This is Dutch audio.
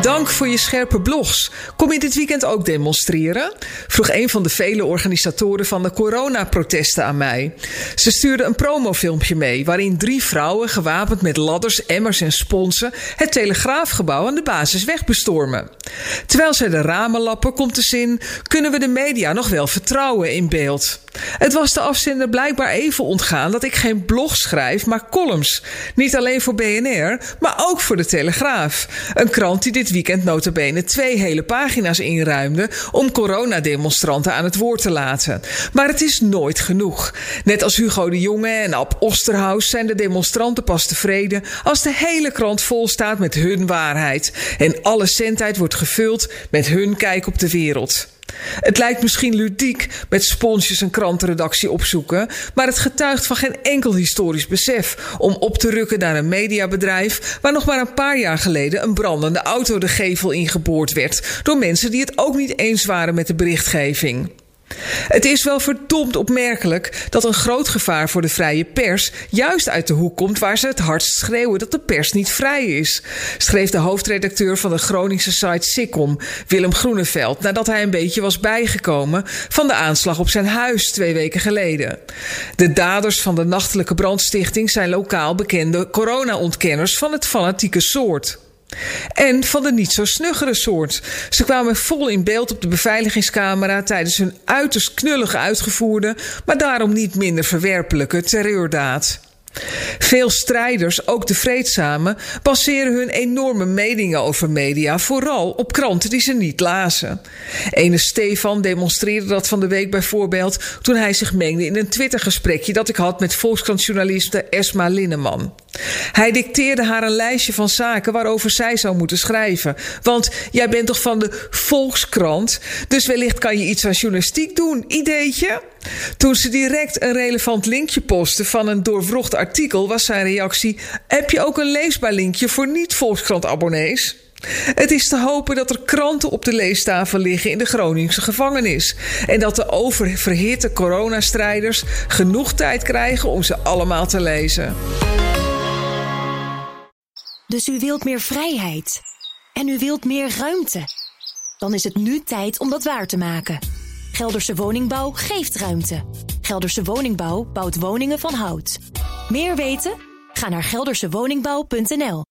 Dank voor je scherpe blogs. Kom je dit weekend ook demonstreren? Vroeg een van de vele organisatoren van de coronaprotesten aan mij. Ze stuurde een promofilmpje mee waarin drie vrouwen gewapend met ladders, emmers en sponsen het telegraafgebouw aan de basisweg bestormen. Terwijl zij de ramen lappen, komt de zin: kunnen we de media nog wel vertrouwen in beeld? Het was de afzender blijkbaar even ontgaan dat ik geen blog schrijf, maar columns. Niet alleen voor BNR, maar ook voor de Telegraaf. Een krant die dit weekend notabene twee hele pagina's inruimde om coronademonstranten aan het woord te laten. Maar het is nooit genoeg. Net als Hugo de Jonge en Ab Osterhaus zijn de demonstranten pas tevreden als de hele krant vol staat met hun waarheid en alle centheid wordt gevuld met hun kijk op de wereld. Het lijkt misschien ludiek met sponsjes een krantenredactie opzoeken, maar het getuigt van geen enkel historisch besef om op te rukken naar een mediabedrijf waar nog maar een paar jaar geleden een brandende auto de gevel ingeboord werd door mensen die het ook niet eens waren met de berichtgeving. Het is wel verdomd opmerkelijk dat een groot gevaar voor de vrije pers juist uit de hoek komt waar ze het hardst schreeuwen dat de pers niet vrij is, schreef de hoofdredacteur van de Groningse site Sikkom, Willem Groeneveld, nadat hij een beetje was bijgekomen van de aanslag op zijn huis twee weken geleden. De daders van de nachtelijke brandstichting zijn lokaal bekende corona-ontkenners van het fanatieke soort. En van de niet zo snuggere soort. Ze kwamen vol in beeld op de beveiligingscamera tijdens hun uiterst knullig uitgevoerde, maar daarom niet minder verwerpelijke terreurdaad. Veel strijders, ook de vreedzame, baseren hun enorme meningen over media vooral op kranten die ze niet lazen. Ene Stefan demonstreerde dat van de week bijvoorbeeld toen hij zich mengde in een Twittergesprekje dat ik had met Volkskrantjournaliste Esma Linneman. Hij dicteerde haar een lijstje van zaken waarover zij zou moeten schrijven. Want jij bent toch van de Volkskrant, dus wellicht kan je iets aan journalistiek doen. Ideetje? Toen ze direct een relevant linkje postte van een doorvrocht artikel, was zijn reactie: Heb je ook een leesbaar linkje voor niet-Volkskrant-abonnees? Het is te hopen dat er kranten op de leestafel liggen in de Groningse gevangenis. En dat de oververhitte coronastrijders genoeg tijd krijgen om ze allemaal te lezen. Dus u wilt meer vrijheid. En u wilt meer ruimte. Dan is het nu tijd om dat waar te maken. Gelderse Woningbouw geeft ruimte. Gelderse Woningbouw bouwt woningen van hout. Meer weten? Ga naar geldersewoningbouw.nl